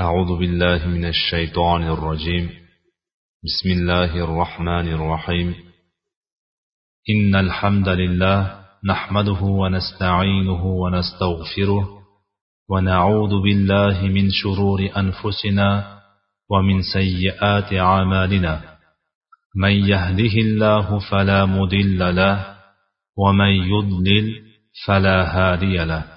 أعوذ بالله من الشيطان الرجيم. بسم الله الرحمن الرحيم. إن الحمد لله نحمده ونستعينه ونستغفره ونعوذ بالله من شرور أنفسنا ومن سيئات أعمالنا. من يهده الله فلا مضل له ومن يضلل فلا هادي له.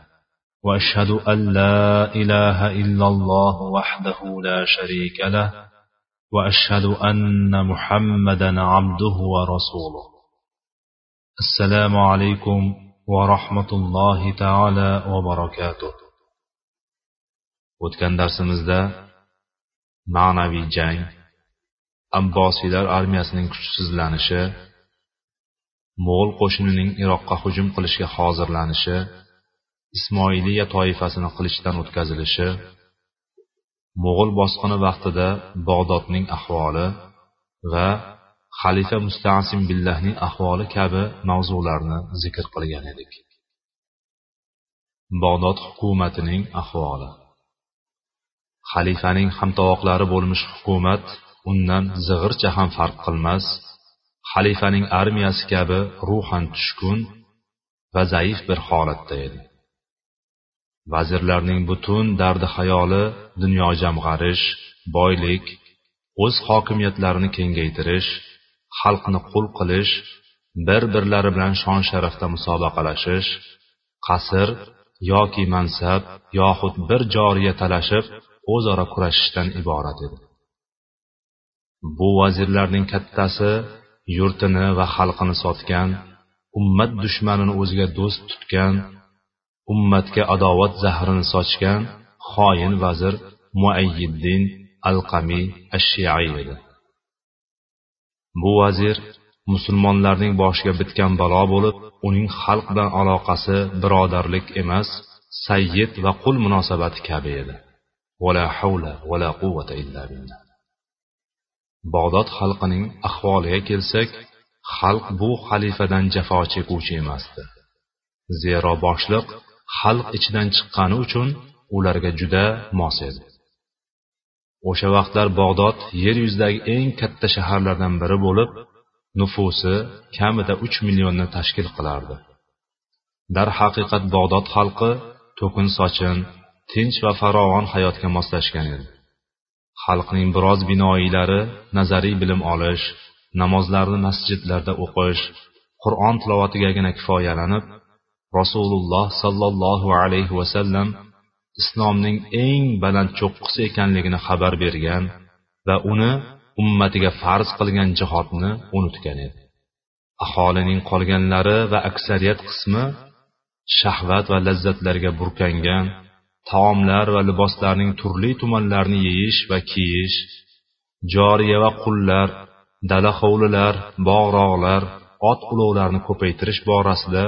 واشهد ان لا اله الا الله وحده لا شريك له واشهد ان محمدا عبده ورسوله السلام عليكم ورحمه الله تعالى وبركاته o'tgan darsimizda ma'naviy jang abbosiylar armiyasining kuchsizlanishi mo'g'ul qo'shinining iroqqa hujum qilishga hozirlanishi ismoiliya toifasini qilichdan o'tkazilishi mo'g'ul bosqini vaqtida bog'dodning ahvoli va xalifa mustasim billahning ahvoli kabi mavzularni zikr qilgan edik. Bog'dod hukumatining ahvoli. Xalifaning hamtovoqlari bo'lmish hukumat undan zig'ircha ham farq qilmas xalifaning armiyasi kabi ruhan tushkun va zaif bir holatda edi. Vazirlarning butun dardi xayoli dunyo jamg'arish boylik o'z hokimiyatlarini kengaytirish xalqni qul qilish bir birlari bilan shon sharafda musobaqalashish qasr yoki mansab yoxud bir joriya talashib o'zaro kurashishdan iborat edi. Bu vazirlarning kattasi yurtini va xalqini sotgan ummat dushmanini o'ziga do'st tutgan ummatga adovat zahrini sochgan xoin vazir muayyiddin alqamiy ashshiyai edi. Bu vazir musulmonlarning boshiga bitgan balo bo'lib uning xalq bilan aloqasi birodarlik emas sayyid va qul munosabati kabi edi. Vala havla vala quvvata illa billah. Bog'dod xalqining ahvoliga kelsak xalq bu xalifadan jafo chekuvchi emasdi. Zero boshliq xalq ichidan chiqqani uchun ularga juda mos edi. O'sha vaqtlar bog'dod yer yuzidagi eng katta shaharlardan biri bo'lib nufusi kamida uch millionni tashkil qilardi. Darhaqiqat bog'dod xalqi to'kin sochin tinch va farovon hayotga moslashgan edi. Xalqning biroz binoilari nazariy bilim olish namozlarni masjidlarda o'qish qur'on tilovatigagina kifoyalanib rasululloh sollallohu alayhi vasallam islomning eng baland cho'qqisi ekanligini xabar bergan va uni ummatiga farz qilgan jihodni unutgan edi. Aholining qolganlari va aksariyat qismi shahvat va lazzatlarga burkangan taomlar va liboslarning turli tumanlarini yeyish va kiyish joriya va qullar dala hovlilar bog'roqlar ot ulovlarni ko'paytirish borasida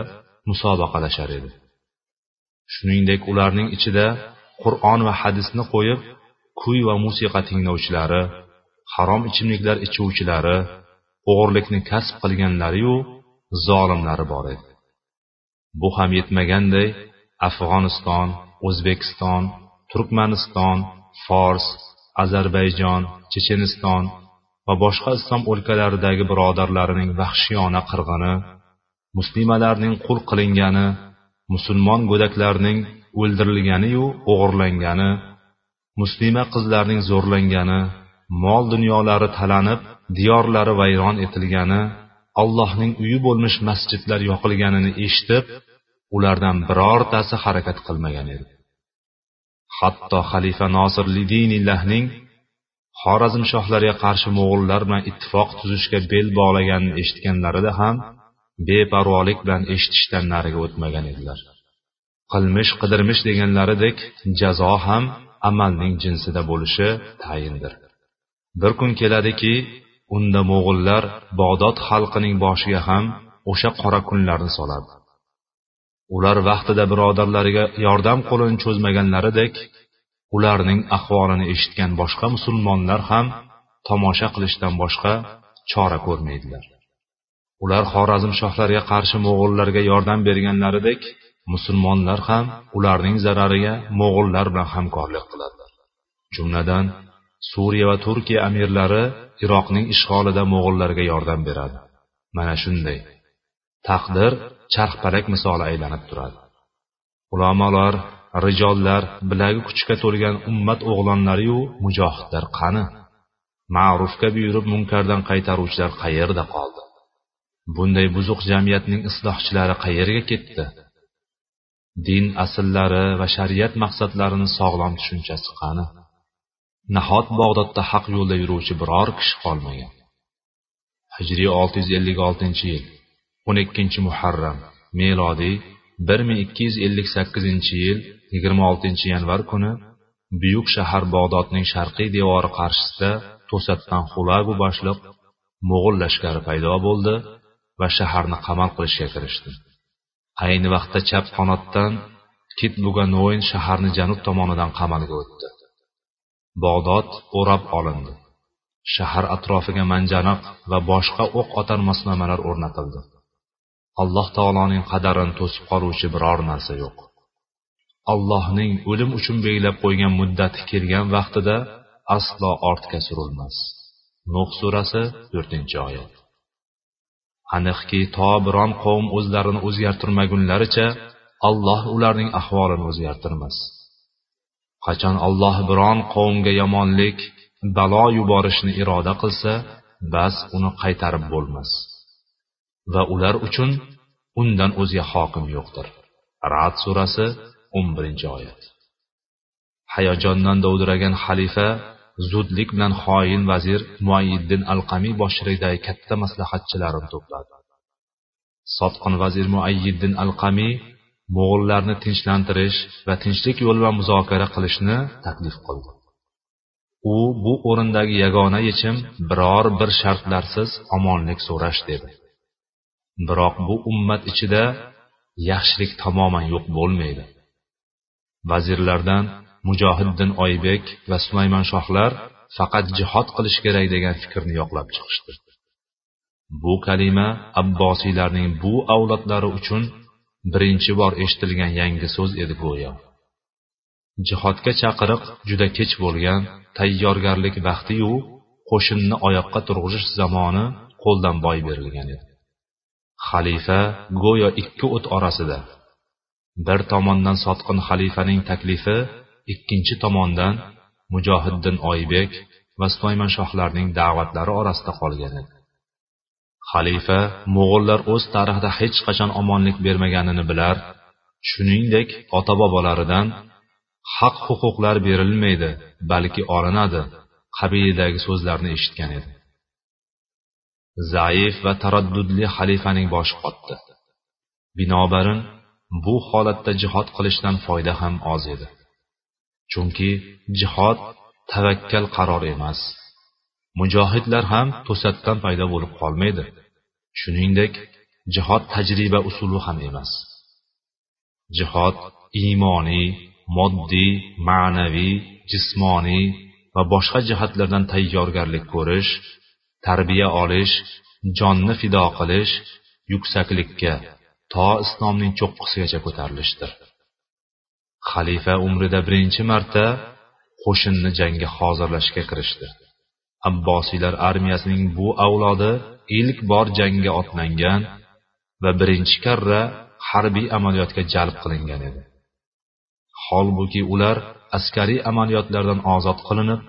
musobaqalashar edi. Shuningdek ularning ichida qur'on va hadisni qo'yib kuy va musiqa tinglovchilari harom ichimliklar ichuvchilari o'g'irlikni kasb qilganlariyu zolimlari bor edi. Bu ham yetmaganday afg'oniston o'zbekiston turkmaniston fors ozarbayjon checheniston va boshqa islom o'lkalaridagi birodarlarining vahshiyona qirg'ini muslimalarning qul qilingani musulmon go'daklarning o'ldirilganiyu o'g'irlangani muslima qizlarning zo'rlangani mol dunyolari talanib diyorlari vayron etilgani allohning uyi bo'lmish masjidlar yoqilganini eshitib ulardan birortasi harakat qilmagan edi. Hatto xalifa nosir lidinillahning xorazm shohlariga qarshi mo'g'ullar bilan ittifoq tuzishga bel bog'laganini eshitganlarida ham beparvolik bilan eshitishdan nariga o'tmagan edilar. Qilmish qidirmish deganlaridek jazo ham amalning jinsida bo'lishi tayindir. Bir kun keladiki unda mo'g'ullar bog'dod xalqining boshiga ham o'sha qora kunlarni soladi. Ular vaqtida birodarlariga yordam qo'lini cho'zmaganlaridek ularning ahvolini eshitgan boshqa musulmonlar ham tomosha qilishdan boshqa chora ko'rmaydilar. Ular xorazm shohlariga qarshi mo'g'ullarga yordam berganlaridek musulmonlar ham ularning zarariga mo'g'ullar bilan hamkorlik qiladilar jumladan suriya va turkiya amirlari iroqning ishg'olida mo'g'ullarga yordam beradi. Mana shunday. Taqdir charxpalak misoli aylanib turadi. Ulamolar rijollar bilagi kuchga to'lgan ummat o'g'lonlariyu mujohidlar qani? Ma'rufga buyurib munkardan qaytaruvchilar qayerda qoldi? Bunday buzuq jamiyatning islohchilari qayerga ketdi? Din asllari va shariat maqsadlarini sog'lom tushunchasi qani? Nahot bog'dodda haq yo'lda yuruvchi biror kishi qolmagan? Hijriy olti yuz ellik oltinchi yil o'n ikkinchi muharram melodiy bir ming ikki yuz ellik sakkizinchi yil yigirma oltinchi yanvar kuni buyuk shahar bog'dodning sharqiy devori qarshisida to'satdan xulagu boshliq mo'g'ul lashkari paydo bo'ldi. Va shaharni qamal qilishga kirishdi. Ayni vaqtda chap qanotdan kitbuganoyn shaharni janub tomonidan qamalga o'tdi. Bog'dod o'rab olindi. Shahar atrofiga manjanoq va boshqa o'q otar moslamalar o'rnatildi. Alloh taoloning qadarini to'sib qoluvchi biror narsa yo'q. Allohning o'lim uchun belgilab qo'ygan muddati kelgan vaqtida aslo ortga surilmas. Nuh surasi to'rtinchi oyat. Aniqki to biron qavm o'zlarini o'zgartirmagunlaricha alloh ularning ahvolini o'zgartirmas. Qachon alloh biron qavmga yomonlik balo yuborishni iroda qilsa bas uni qaytarib bo'lmas. Va ular uchun undan o'zga hokim yo'qdir. Rad surasi o'n birinchi oyat. Hayajondan dovdiragan xalifa zudlik bilan xoin vazir muayiddin alqamiy boshchiligidagi katta maslahatchilarini to'pladi. Sotqin vazir muayyiddin alqamiy mo'g'ullarni tinchlantirish va tinchlik yo'li bilan muzokara qilishni taklif qildi. U bu o'rindagi yagona yechim biror bir shartlarsiz omonlik so'rash dedi. Biroq bu ummat ichida yaxshilik tamoman yo'q bo'lmaydi. Vazirlardan mujohiddin oybek va sulaymon shohlar faqat jihod qilish kerak degan fikrni yoqlab chiqishdi. Bu kalima abbosiylarning bu avlodlari uchun birinchi bor eshitilgan yangi so'z edi go'yo. Jihodga chaqiriq juda kech bo'lgan tayyorgarlik vaqtiyu qo'shinni oyoqqa turg'izish zamoni qo'ldan boy berilgan edi. Xalifa go'yo ikki o't orasida bir tomondan sotqin xalifaning taklifi ikkinchi tomondan mujohiddin oybek va sulaymon shohlarning da'vatlari orasida qolgan edi. Xalifa mo'g'ullar o'z tarixida hech qachon omonlik bermaganini bilar shuningdek ota bobolaridan haq huquqlar berilmaydi balki olinadi qabilidagi so'zlarni eshitgan edi. Zaif va taraddudli xalifaning boshi qotdi. Binobarin bu holatda jihod qilishdan foyda ham oz edi. Chunki jihod tavakkal qaror emas. Mujohidlar ham to'satdan paydo bo'lib qolmaydi. Shuningdek jihod tajriba usuli ham emas. Jihod iymoniy moddiy ma'naviy jismoniy va boshqa jihatlardan tayyorgarlik ko'rish tarbiya olish jonni fido qilish yuksaklikka to islomning cho'qqisigacha ko'tarilishdir. Xalifa umrida birinchi marta qo'shinni jangga hozirlashga kirishdi. Abbosiylar armiyasining bu avlodi ilk bor jangga otlangan va birinchi karra harbiy amaliyotga jalb qilingan edi. Holbuki ular askariy amaliyotlardan ozod qilinib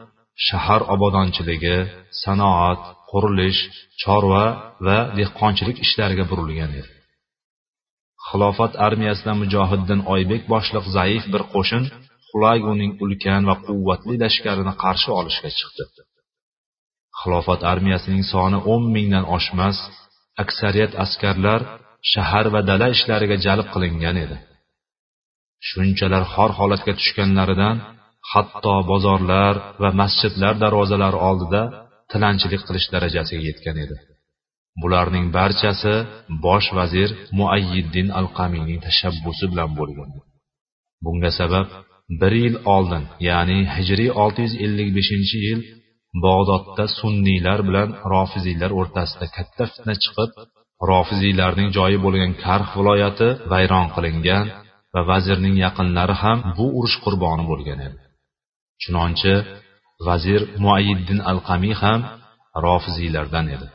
shahar obodonchiligi sanoat qurilish chorva va dehqonchilik ishlariga burilgan edi. Xilofat armiyasidan mujohiddin oybek boshliq zaif bir qo'shin xulaguning ulkan va quvvatli lashkarini qarshi olishga chiqdi. Xilofat armiyasining soni o'n mingdan oshmas aksariyat askarlar shahar va dala ishlariga jalb qilingan edi. Shunchalar xor holatga tushganlaridan hatto bozorlar va masjidlar darvozalari oldida tilanchilik qilish darajasiga yetgan edi. Bularning barchasi bosh vazir muayyiddin al qamiyning tashabbusi bilan bo'lgan. Bunga sabab bir yil oldin ya'ni hijriy 655 yil bog'dodda sunniylar bilan rofiziylar o'rtasida katta fitna chiqib rofiziylarning joyi bo'lgan karx viloyati vayron qilingan va vazirning yaqinlari ham bu urush qurboni bo'lgan edi. Chunonchi vazir muayiddin al qamiy ham rofiziylardan edi.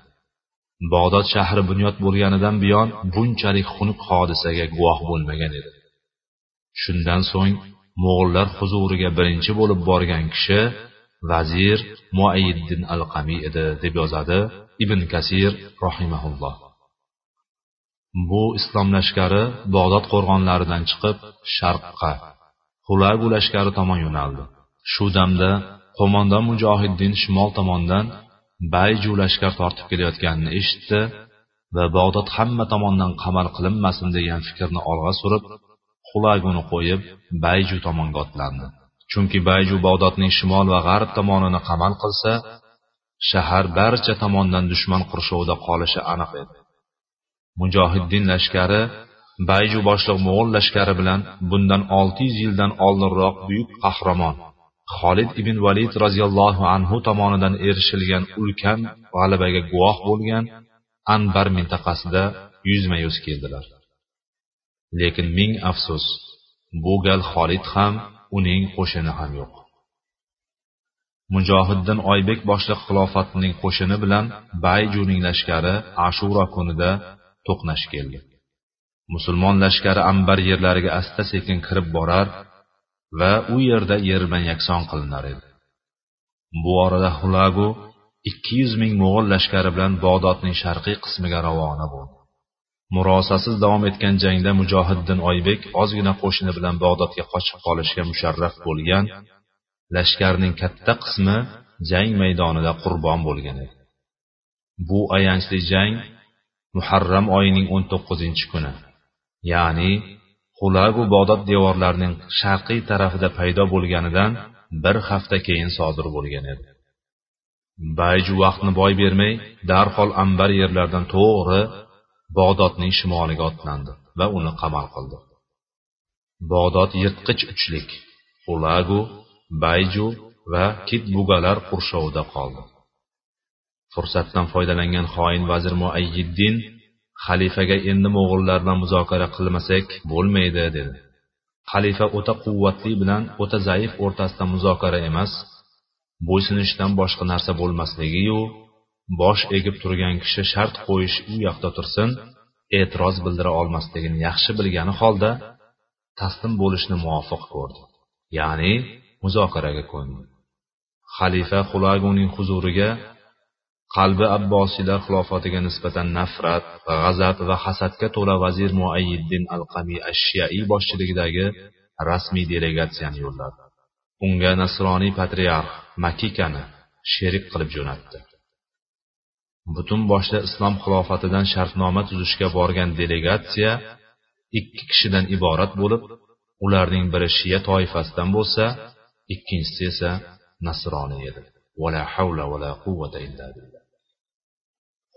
Bog'dod shahri bunyod bo'lganidan buyon bunchalik xunuk hodisaga guvoh bo'lmagan edi. Shundan so'ng mo'g'ullar huzuriga birinchi bo'lib borgan kishi vazir muayiddin al qamiy edi deb yozadi ibn kasir rohimaulloh bu islom lashkari bog'dod qo'rg'onlaridan chiqib sharqqa hulagu lashkari tomon yo'naldi. Shu damda qo'mondon mujohiddin shimol tomondan bayju lashkar tortib kelayotganini eshitdi va bog'dod hamma tomondan qamal qilinmasin degan fikrni olg'a surib xulaguni qo'yib bayju tomonga otlandi. Chunki bayju bog'dodning shimol va g'arb tomonini qamal qilsa shahar barcha tomondan dushman qurshovida qolishi aniq edi. Mujohiddin lashkari bayju boshliq mo'g'ul lashkari bilan bundan olti yuz yildan oldinroq buyuk qahramon xolid ibn valid roziyallohu anhu tomonidan erishilgan ulkan g'alabaga guvoh bo'lgan anbar mintaqasida yuzma yuz keldilar. Lekin ming afsus bu gal xolid ham uning qo'shini ham yo'q. Mujohiddin oybek boshliq xilofatining qo'shini bilan bayjuning lashkari ashura kunida to'qnash keldi. Musulmon lashkari ambar yerlariga asta sekin kirib borar va u yerda yerban yakson qilinar edi. Bu orada hulagu ikki yuz ming mo'g'ul lashkari bilan bog'dodning sharqiy qismiga ravona bo'ldi. Murosasiz davom etgan jangda mujohiddin oybek ozgina qo'shini bilan bog'dodga qochib qolishga musharraf bo'lgan lashkarning katta qismi jang maydonida qurbon bo'lgan edi. Bu ayanchli jang muharram oyining o'n to'qqizinchi kuni ya'ni xulagu bog'dod devorlarining sharqiy tarafida paydo bo'lganidan bir hafta keyin sodir bo'lgan edi. Bayju vaqtni boy bermay darhol ambar yerlardan to'g'ri bog'dodning shimoliga otlandi va uni qamal qildi. Bog'dod yirtqich uchlik xulagu bayju va kitbugalar qurshovida qoldi. Fursatdan foydalangan xoin vazir muayyiddin xalifaga endi mo'g'ullar bilan muzokara qilmasak bo'lmaydi dedi. Xalifa o'ta quvvatli bilan o'ta zaif o'rtasida muzokara emas bo'ysunishdan boshqa narsa bo'lmasligiyu bosh egib turgan kishi shart qo'yish u yoqda tursin e'tiroz bildira olmasligini yaxshi bilgani holda taslim bo'lishni muvofiq ko'rdi. Ya'ni muzokaraga ko'ndi. Xalifa xulaguning huzuriga qalbi abbosiylar xilofatiga nisbatan nafrat g'azab va hasadga to'la vazir muayyiddin al qami ash boshchiligidagi rasmiy delegatsiyani yo'lladi. Unga nasroniy patriarx makikani sherik qilib jo'natdi. Butun boshli islom xilofatidan shartnoma tuzishga borgan delegatsiya ikki kishidan iborat bo'lib ularning biri shiya toifasidan bo'lsa ikkinchisi esa nasroniy edi. Vala havla vala quvvata illa billah.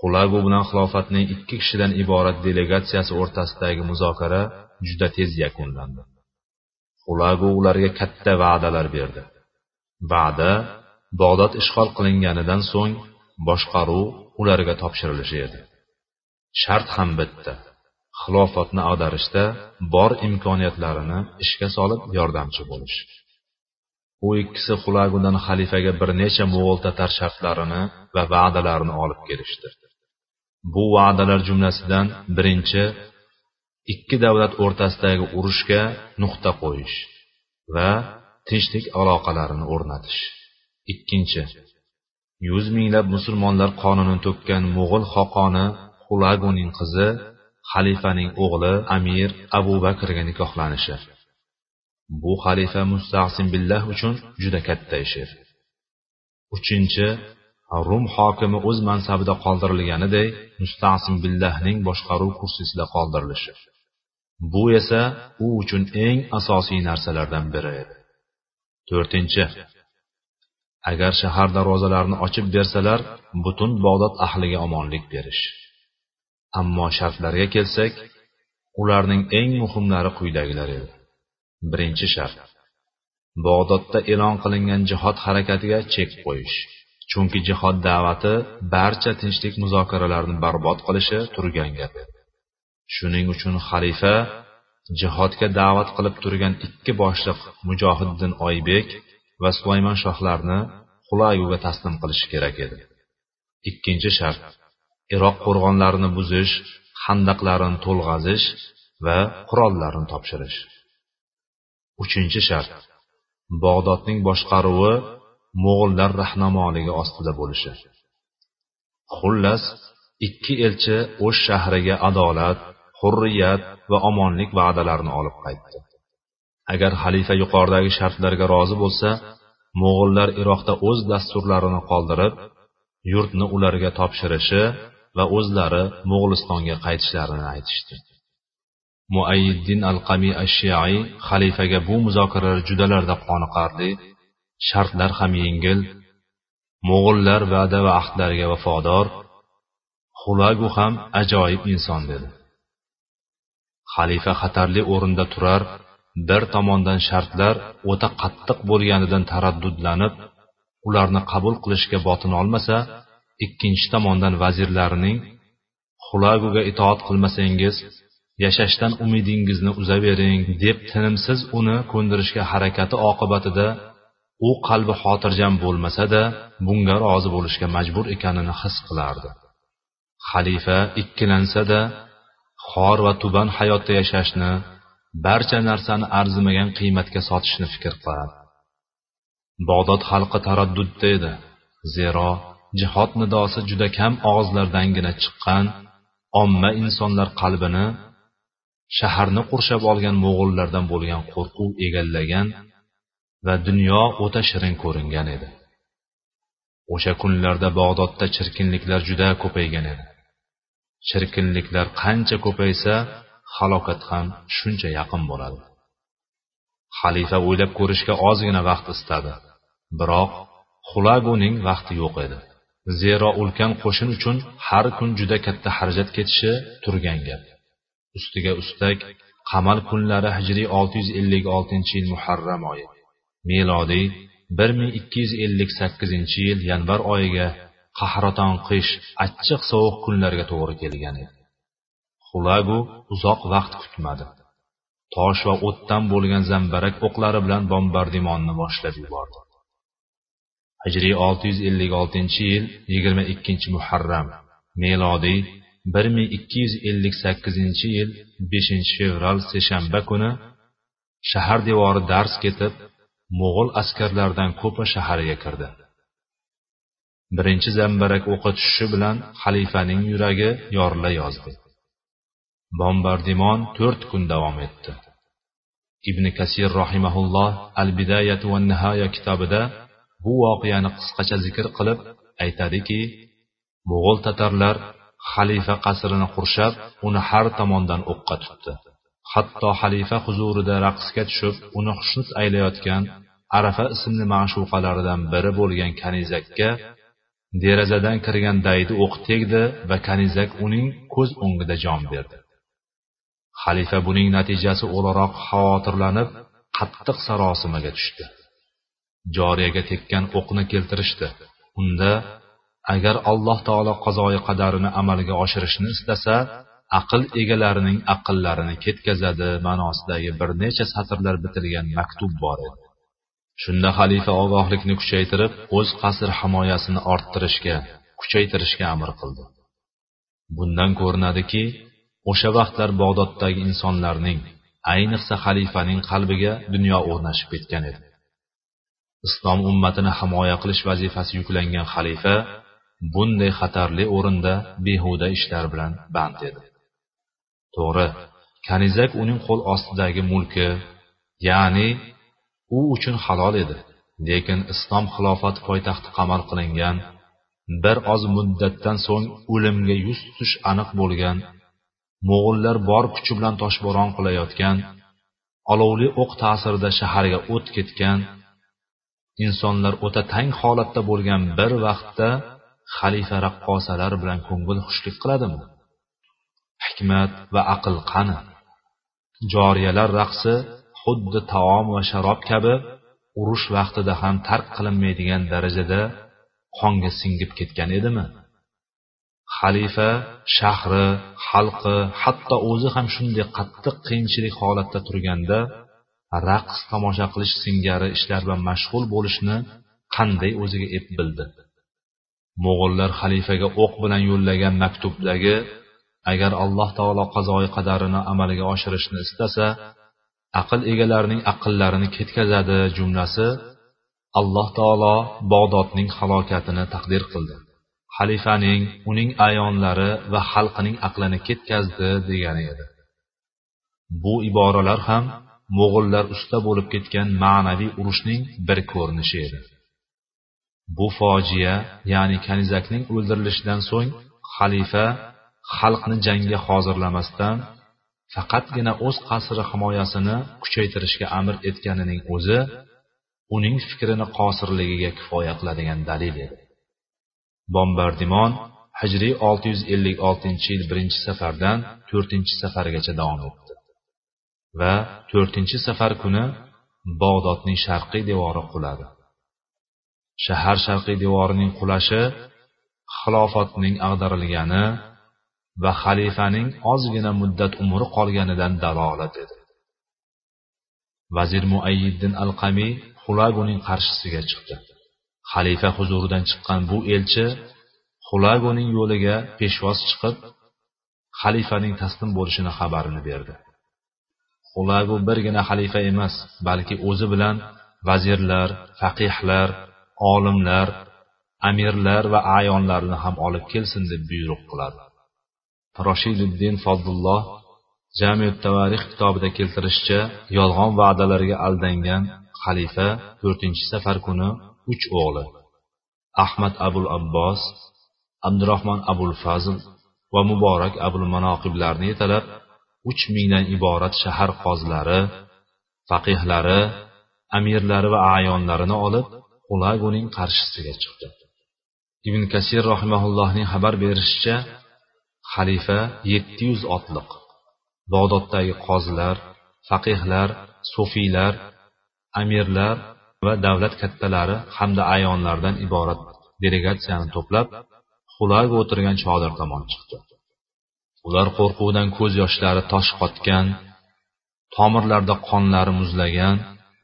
Xulagu bilan xilofatning ikki kishidan iborat delegatsiyasi o'rtasidagi muzokara juda tez yakunlandi. Xulagu ularga katta va'dalar berdi. Va'da bog'dod ishg'ol qilinganidan so'ng boshqaruv ularga topshirilishi edi. Shart ham bitta xilofatni ag'darishda bor imkoniyatlarini ishga solib yordamchi bo'lish. U ikkisi xulagudan xalifaga bir necha mo'g'ul tatar shartlarini va va'dalarini olib kelishdi. Bu va'dalar jumlasidan birinchi ikki davlat o'rtasidagi urushga nuqta qo'yish va tinchlik aloqalarini o'rnatish. Ikkinchi yuz minglab musulmonlar qonini to'kkan mo'g'ul xoqoni xulaguning qizi xalifaning o'g'li amir abu bakrga nikohlanishi. Bu xalifa mustahsin billah uchun juda katta ish edi uchinchi rum hokimi o'z mansabida qoldirilganiday mustasim billahning boshqaruv kursisida qoldirilishi. Bu esa u uchun eng asosiy narsalardan biri edi. To'rtinchi. Agar shahar darvozalarini ochib bersalar butun bog'dod ahliga omonlik berish. Ammo shartlarga kelsak ularning eng muhimlari quyidagilar edi. Birinchi shart. Bog'dodda e'lon qilingan jihod harakatiga chek qo'yish. Chunki jihod da'vati barcha tinchlik muzokaralarini barbod qilishi turgan gap. Shuning uchun xalifa jihodga da'vat qilib turgan ikki boshliq mujohiddin oybek va sulaymon shohlarni xulayuga taslim qilishi kerak edi. Ikkinchi shart iroq qo'rg'onlarini buzish handaqlarini to'lg'azish va qurollarni topshirish. Uchinchi shart bog'dodning boshqaruvi mo'g'illar rahnamoligi ostida bo'lishi. Xullas ikki elchi o'z shahriga adolat hurriyat va omonlik va'dalarini olib qaytdi. Agar xalifa yuqoridagi shartlarga rozi bo'lsa mo'g'illar iroqda o'z dasturlarini qoldirib yurtni ularga topshirishi va o'zlari mo'g'ulistonga qaytishlarini aytishdi. Muayyiddin al qamiy ash shiai xalifaga bu muzokaralar judalarda qoniqarli shartlar ham yengil mo'g'ullar va'da va ahdlariga vafodor xulagu ham ajoyib inson dedi. Xalifa xatarli o'rinda turar bir tomondan shartlar o'ta qattiq bo'lganidan taraddudlanib ularni qabul qilishga botinolmasa ikkinchi tomondan vazirlarining xulaguga itoat qilmasangiz yashashdan umidingizni uzavering deb tinimsiz uni ko'ndirishga harakati oqibatida u qalbi xotirjam bo'lmasa-da bunga rozi bo'lishga majbur ekanini his qilardi. Xalifa ikkilansa-da xor va tuban hayotda yashashni barcha narsani arzimagan qiymatga sotishni fikr qiladi. Bog'dod xalqi taraddudda edi zero jihod nidosi juda kam og'izlardangina chiqqan omma insonlar qalbini shaharni qurshab olgan mo'g'ullardan bo'lgan qo'rquv egallagan va dunyo o'ta shirin ko'ringan edi. O'sha kunlarda bog'dodda chirkinliklar juda ko'paygan edi. Chirkinliklar qancha ko'paysa halokat ham shuncha yaqin bo'ladi. Xalifa o'ylab ko'rishga ozgina vaqt istadi. Biroq xulaguning vaqti yo'q edi. Zero ulkan qo'shin uchun har kun juda katta xarajat ketishi turgan gap. Ustiga ustak qamal kunlari hijriy 656 yil muharram oyi. Milodiy 1258 yil yanvar oyiga qahraton qish achchiq sovuq kunlarga to'g'ri kelgan edi. Xulagu uzoq vaqt kutmadi. Tosh va o'tdan bo'lgan zambarak o'qlari bilan bombardimonni boshlab yubordi. Hijriy 656 yil 22 muharram milodiy 1258 yil 5 fevral seshanba kuni shahar devori dars ketib mo'g'ul askarlaridan ko'pi shaharga kirdi. Birinchi zambarak o'qi tushishi bilan xalifaning yuragi yorila yozdi. Bombardimon to'rt kun davom etdi. Ibn kasir rohimaulloh al bidayat va nihoya kitobida bu voqeani qisqacha zikr qilib aytadiki mo'g'ul tatarlar xalifa qasrini qurshab uni har tomondan o'qqa tutdi. Hatto xalifa huzurida raqsga tushib uni xushnud aylayotgan arafa ismli ma'shuqalaridan biri bo'lgan kanizakka derazadan kirgan daydi o'q tegdi va kanizak uning ko'z o'ngida jon berdi. Xalifa buning natijasi o'laroq xavotirlanib qattiq sarosimaga tushdi. Joriyaga tekkan o'qni keltirishdi. Unda agar alloh taolo qazoyi qadarini amalga oshirishni istasa aql egalarining aqllarini ketkazadi ma'nosidagi bir necha satrlar bitilgan maktub bor edi. Shunda xalifa ogohlikni kuchaytirib o'z qasr himoyasini orttirishga kuchaytirishga amr qildi. Bundan ko'rinadiki o'sha vaqtlar bog'doddagi insonlarning ayniqsa xalifaning qalbiga dunyo o'rnashib ketgan edi. Islom ummatini himoya qilish vazifasi yuklangan xalifa bunday xatarli o'rinda behuda ishlar bilan band edi. To'g'ri. Kanizak uning qo'l ostidagi mulki ya'ni u uchun halol edi. Lekin islom xilofati poytaxti qamal qilingan bir oz muddatdan so'ng o'limga yuz tutish aniq bo'lgan mo'g'ullar bor kuchi bilan toshbo'ron qilayotgan olovli o'q ta'sirida shaharga o't ketgan insonlar o'ta tang holatda bo'lgan bir vaqtda xalifa raqqosalar bilan ko'ngil xushlik qiladimi? Hikmat va aql qani? Joriyalar raqsi xuddi taom va sharob kabi urush vaqtida ham tark qilinmaydigan darajada qonga singib ketgan edimi? Xalifa shahri xalqi hatto o'zi ham shunday qattiq qiyinchilik holatda turganda raqs tomosha qilish singari ishlar bilan mashg'ul bo'lishni qanday o'ziga ep bildi? Mo'g'ullar xalifaga o'q bilan yo'llagan maktubdagi agar alloh taolo qazoi qadarini amalga oshirishni istasa aql egalarining aqllarini ketkazadi jumlasi alloh taolo bog'dodning halokatini taqdir qildi. Xalifaning uning ayonlari va xalqining aqlini ketkazdi degani edi. Bu iboralar ham mo'g'ullar usta bo'lib ketgan ma'naviy urushning bir ko'rinishi edi. Bu fojia ya'ni kanizakning o'ldirilishidan so'ng xalifa xalqni jangga hozirlamasdan faqatgina o'z qasri himoyasini kuchaytirishga amr etganining o'zi uning fikrini qosirligiga kifoya qiladigan dalil edi. Bombardimon hijriy 656 yil birinchi safardan to'rtinchi safargacha davom etdi va to'rtinchi safar kuni bog'dodning sharqiy devori quladi. Shahar sharqiy devorining qulashi xilofatning ag'darilgani va xalifaning ozgina muddat umri qolganidan dalolat edi. Vazir muayyiddin al qamiy xulaguning qarshisiga chiqdi. Xalifa huzuridan chiqqan bu elchi xulaguning yo'liga peshvoz chiqib xalifaning taslim bo'lishini xabarini berdi. Xulagu birgina xalifa emas balki o'zi bilan vazirlar faqihlar olimlar amirlar va ayonlarni ham olib kelsin deb buyruq qiladi. Roshiduddin fozlulloh jamiyat tavarix kitobida keltirishicha yolg'on va'dalarga aldangan xalifa to'rtinchi safar kuni uch o'g'li ahmad abul abbos abdurahmon abul fazl va muborak abul manoqiblarni yetalab uch mingdan iborat shahar qozilari faqihlari amirlari va ayonlarini olib ulaguning qarshisiga chiqdi. Ibn kasir rahimaullohning xabar berishicha xalifa yetti yuz otliq. Bog'doddagi qozilar faqihlar sufiylar amirlar va davlat kattalari hamda ayonlardan iborat delegatsiyani to'plab xulaga o'tirgan chodir tomon chiqdi. Ular qo'rquvdan ko'z yoshlari tosh qotgan tomirlarda qonlari muzlagan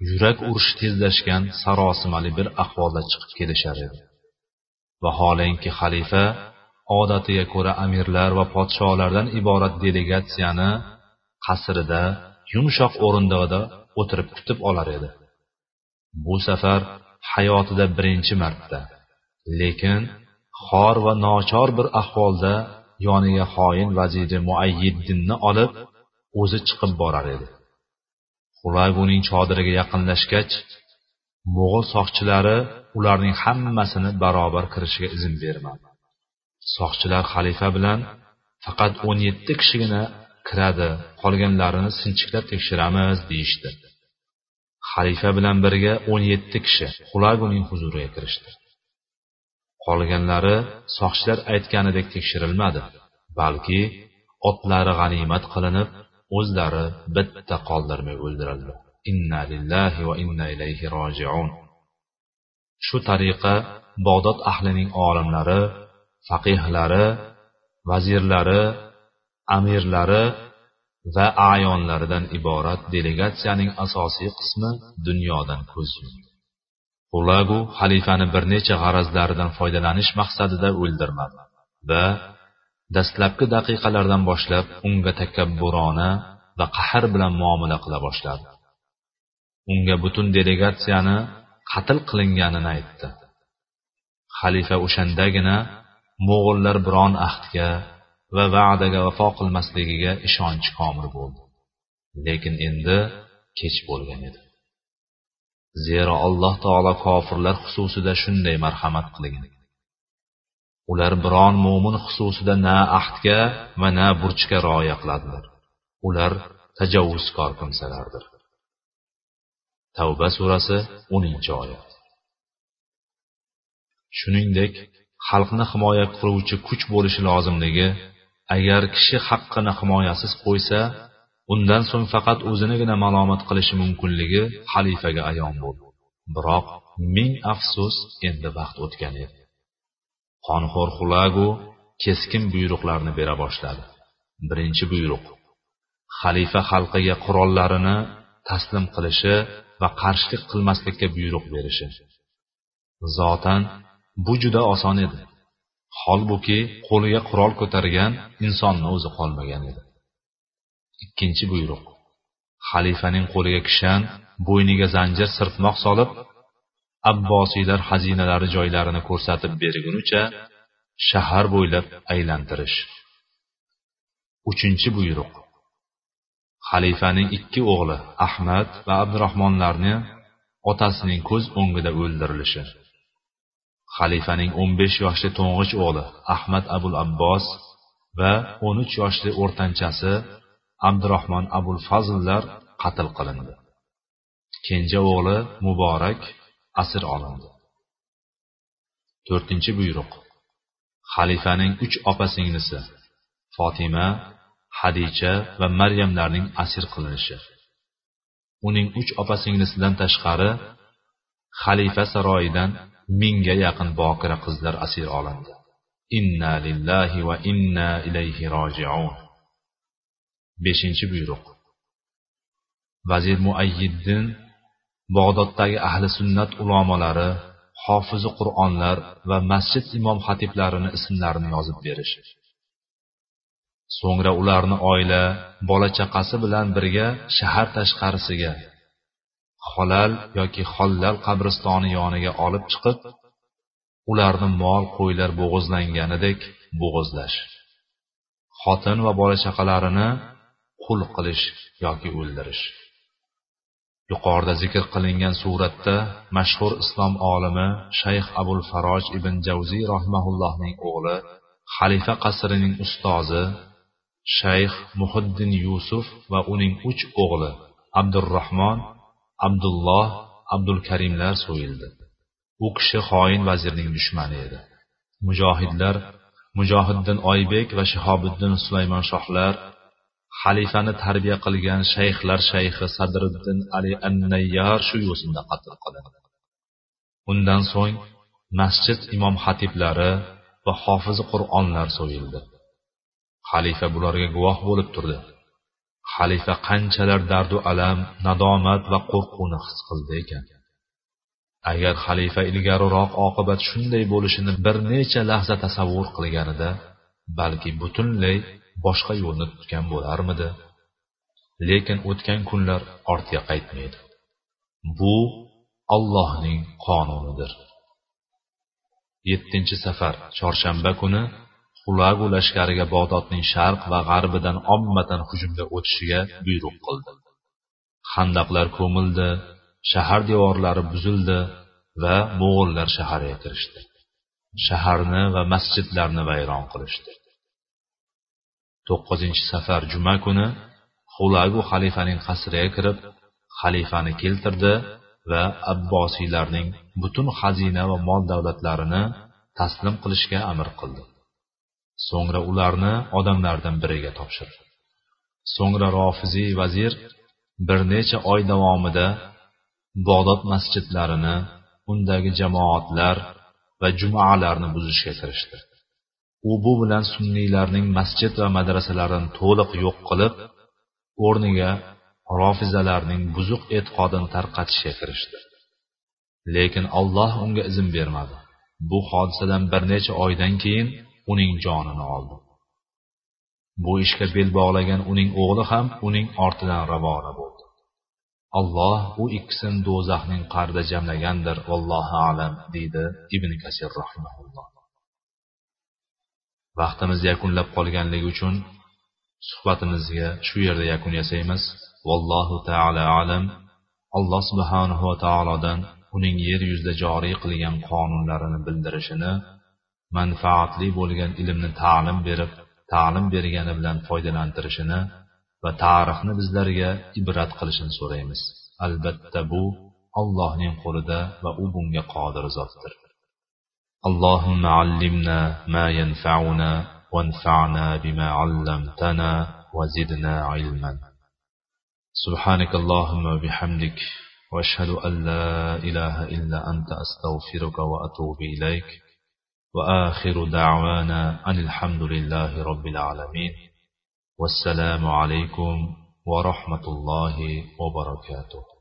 yurak urishi tezlashgan sarosimali bir ahvolda chiqib kelishar edi. Vaholanki xalifa odatiga ko'ra amirlar va podsholardan iborat delegatsiyani qasrida yumshoq o'rindig'ida o'tirib kutib olar edi. Bu safar hayotida birinchi marta lekin xor va nochor bir ahvolda yoniga xoin vaziri muayyiddinni olib o'zi chiqib borar edi. Xulaguning chodiriga yaqinlashgach mo'g'ul soqchilari ularning hammasini barobar kirishiga izn bermadi. Soqchilar xalifa bilan faqat o'n yetti kishigina kiradi qolganlarini sinchiklab tekshiramiz deyishdi. Xalifa bilan birga o'n yetti kishi xulaguning huzuriga kirishdi. Qolganlari soqchilar aytganidek tekshirilmadi balki otlari g'animat qilinib o'zlari bitta qoldirmay o'ldirildi. Inna lillahi va inna ilayhi rojiun. Shu tariqa bog'dod ahlining olimlari faqihlari vazirlari amirlari va ayonlaridan iborat delegatsiyaning asosiy qismi dunyodan ko'z yumdi. Ulagu xalifani bir necha g'arazlaridan foydalanish maqsadida o'ldirmadi va dastlabki daqiqalardan boshlab unga takabburona va qahr bilan muomala qila boshladi. Unga butun delegatsiyani qatl qilinganini aytdi. Xalifa o'shandagina mo'g'ullar biron ahdga va va'daga vafo qilmasligiga ishonchi komil bo'ldi. Lekin endi kech bo'lgan edi. Zero alloh taolo kofirlar xususida shunday marhamat qilgan. Ular biron mo'min xususida na ahdga va na burchga rioya qiladilar. Ular tajovuzkor kimsalardir tavba surasi o'ninchi oyat. Shuningdek xalqni himoya qiluvchi kuch bo'lishi lozimligi agar kishi haqqini himoyasiz qo'ysa undan so'ng faqat o'zinigina malomat qilishi mumkinligi xalifaga ayon bo'ldi. Biroq ming afsus endi vaqt o'tgan edi. Qonxo'r xulagu keskin buyruqlarni bera boshladi. Birinchi buyruq xalifa xalqiga qurollarini taslim qilishi va qarshilik qilmaslikka buyruq berishi. Zotan bu juda oson edi. Holbuki qo'liga qurol ko'targan insonni o'zi qolmagan edi. Ikkinchi buyruq. Xalifaning qo'liga kishan bo'yniga zanjir sirtmoq solib abbosiylar xazinalari joylarini ko'rsatib bergunicha shahar bo'ylab aylantirish. Uchinchi buyruq. Xalifaning ikki o'g'li ahmad va abdurahmonlarni otasining ko'z o'ngida o'ldirilishi. Xalifaning o'n besh yoshli to'ng'ich o'g'li ahmad abul abbos va o'n uch yoshli o'rtanchasi abdurahmon abul fazllar qatl qilindi. Kenja o'g'li muborak asir olindi. To'rtinchi buyruq. Xalifaning uch opa singlisi fotima hadicha va maryamlarning asir qilinishi. Uning uch opa singlisidan tashqari xalifa saroyidan mingga yaqin bokira qizlar asir olindi. Inna lillahi va inna ilayhi rojiun. Beshinchi buyruq. Vazir muayyiddin bog'doddagi ahli sunnat ulamolari hofizi qur'onlar va masjid imom xatiblarini ismlarini yozib berish. So'ngra ularni oila bola chaqasi bilan birga shahar tashqarisiga xolal yoki xollal qabristoni yoniga olib chiqib ularni mol qo'ylar bo'g'izlanganidek bo'g'izlash. Xotin va bola chaqalarini qul qilish yoki o'ldirish. Yuqorida zikr qilingan suratda mashhur islom olimi shayx abul faroj ibn javziy rahmaullohning o'g'li xalifa qasrining ustozi shayx muhiddin yusuf va uning uch o'g'li abdurahmon abdulloh abdulkarimlar so'yildi. U kishi xoin vazirning dushmani edi. Mujohidlar mujohiddin oybek va shahobiddin sulaymon shohlar xalifani tarbiya qilgan shayxlar shayxi sadriddin ali annayyar shu yo'sinda qatl qilindi. Undan so'ng masjid imom xatiblari va hofizi qur'onlar so'yildi. Xalifa bularga guvoh bo'lib turdi. Xalifa qanchalar dardu alam nadomat va qo'rquvni his qildi ekan. Agar xalifa ilgariroq oqibat shunday bo'lishini bir necha lahza tasavvur qilganida balki butunlay boshqa yo'lni tutgan bo'larmidi? Lekin o'tgan kunlar ortga qaytmaydi. Bu allohning qonunidir yettinchi safar chorshanba kuni xulagu lashkariga bag'dodning sharq va g'arbidan ommatan hujumga o'tishiga buyruq qildi. Handaqlar ko'mildi shahar devorlari buzildi va mo'g'ullar shaharga kirishdi. Shaharni va masjidlarni vayron qilishdi. To'qqizinchi safar juma kuni xulagu xalifaning qasriga kirib xalifani keltirdi va abbosiylarning butun xazina va mol davlatlarini taslim qilishga amr qildi. So'ngra ularni odamlardan biriga topshirdi so'ngra rofiziy vazir bir necha oy davomida bog'dod masjidlarini undagi jamoatlar va jumalarni buzishga kirishdi. U bu bilan sunniylarning masjid va madrasalarini to'liq yo'q qilib o'rniga rofizalarning buzuq e'tiqodini tarqatishga kirishdi. Lekin alloh unga izn bermadi. Bu hodisadan bir necha oydan keyin uning jonini oldi. Bu ishga bel bog'lagan uning o'g'li ham uning ortidan ravona bo'ldi. Alloh u ikkisini do'zaxning qarida jamlagandir vallohu alam deydi ibn kasir rahimahulloh. Vaqtimiz yakunlab qolganligi uchun suhbatimizga shu yerda yakun yasaymiz. Vallohu taala alam. Alloh subhanahu va taolodan uning yer yuzida joriy qilgan qonunlarini bildirishini manfaatli bo'lgan ilmni ta'lim berib ta'lim bergani bilan foydalantirishini va tarixni bizlarga ibrat qilishini so'raymiz albatta bu allohning qo'lida va u bunga qodir zotdir اللهم علمنا ما ينفعنا وانفعنا بما علمتنا وزدنا علما سبحانك اللهم وبحمدك واشهد ان لا اله الا انت استغفرك واتوب اليك وآخر دعوانا أن الحمد لله رب العالمين. والسلام عليكم ورحمة الله وبركاته.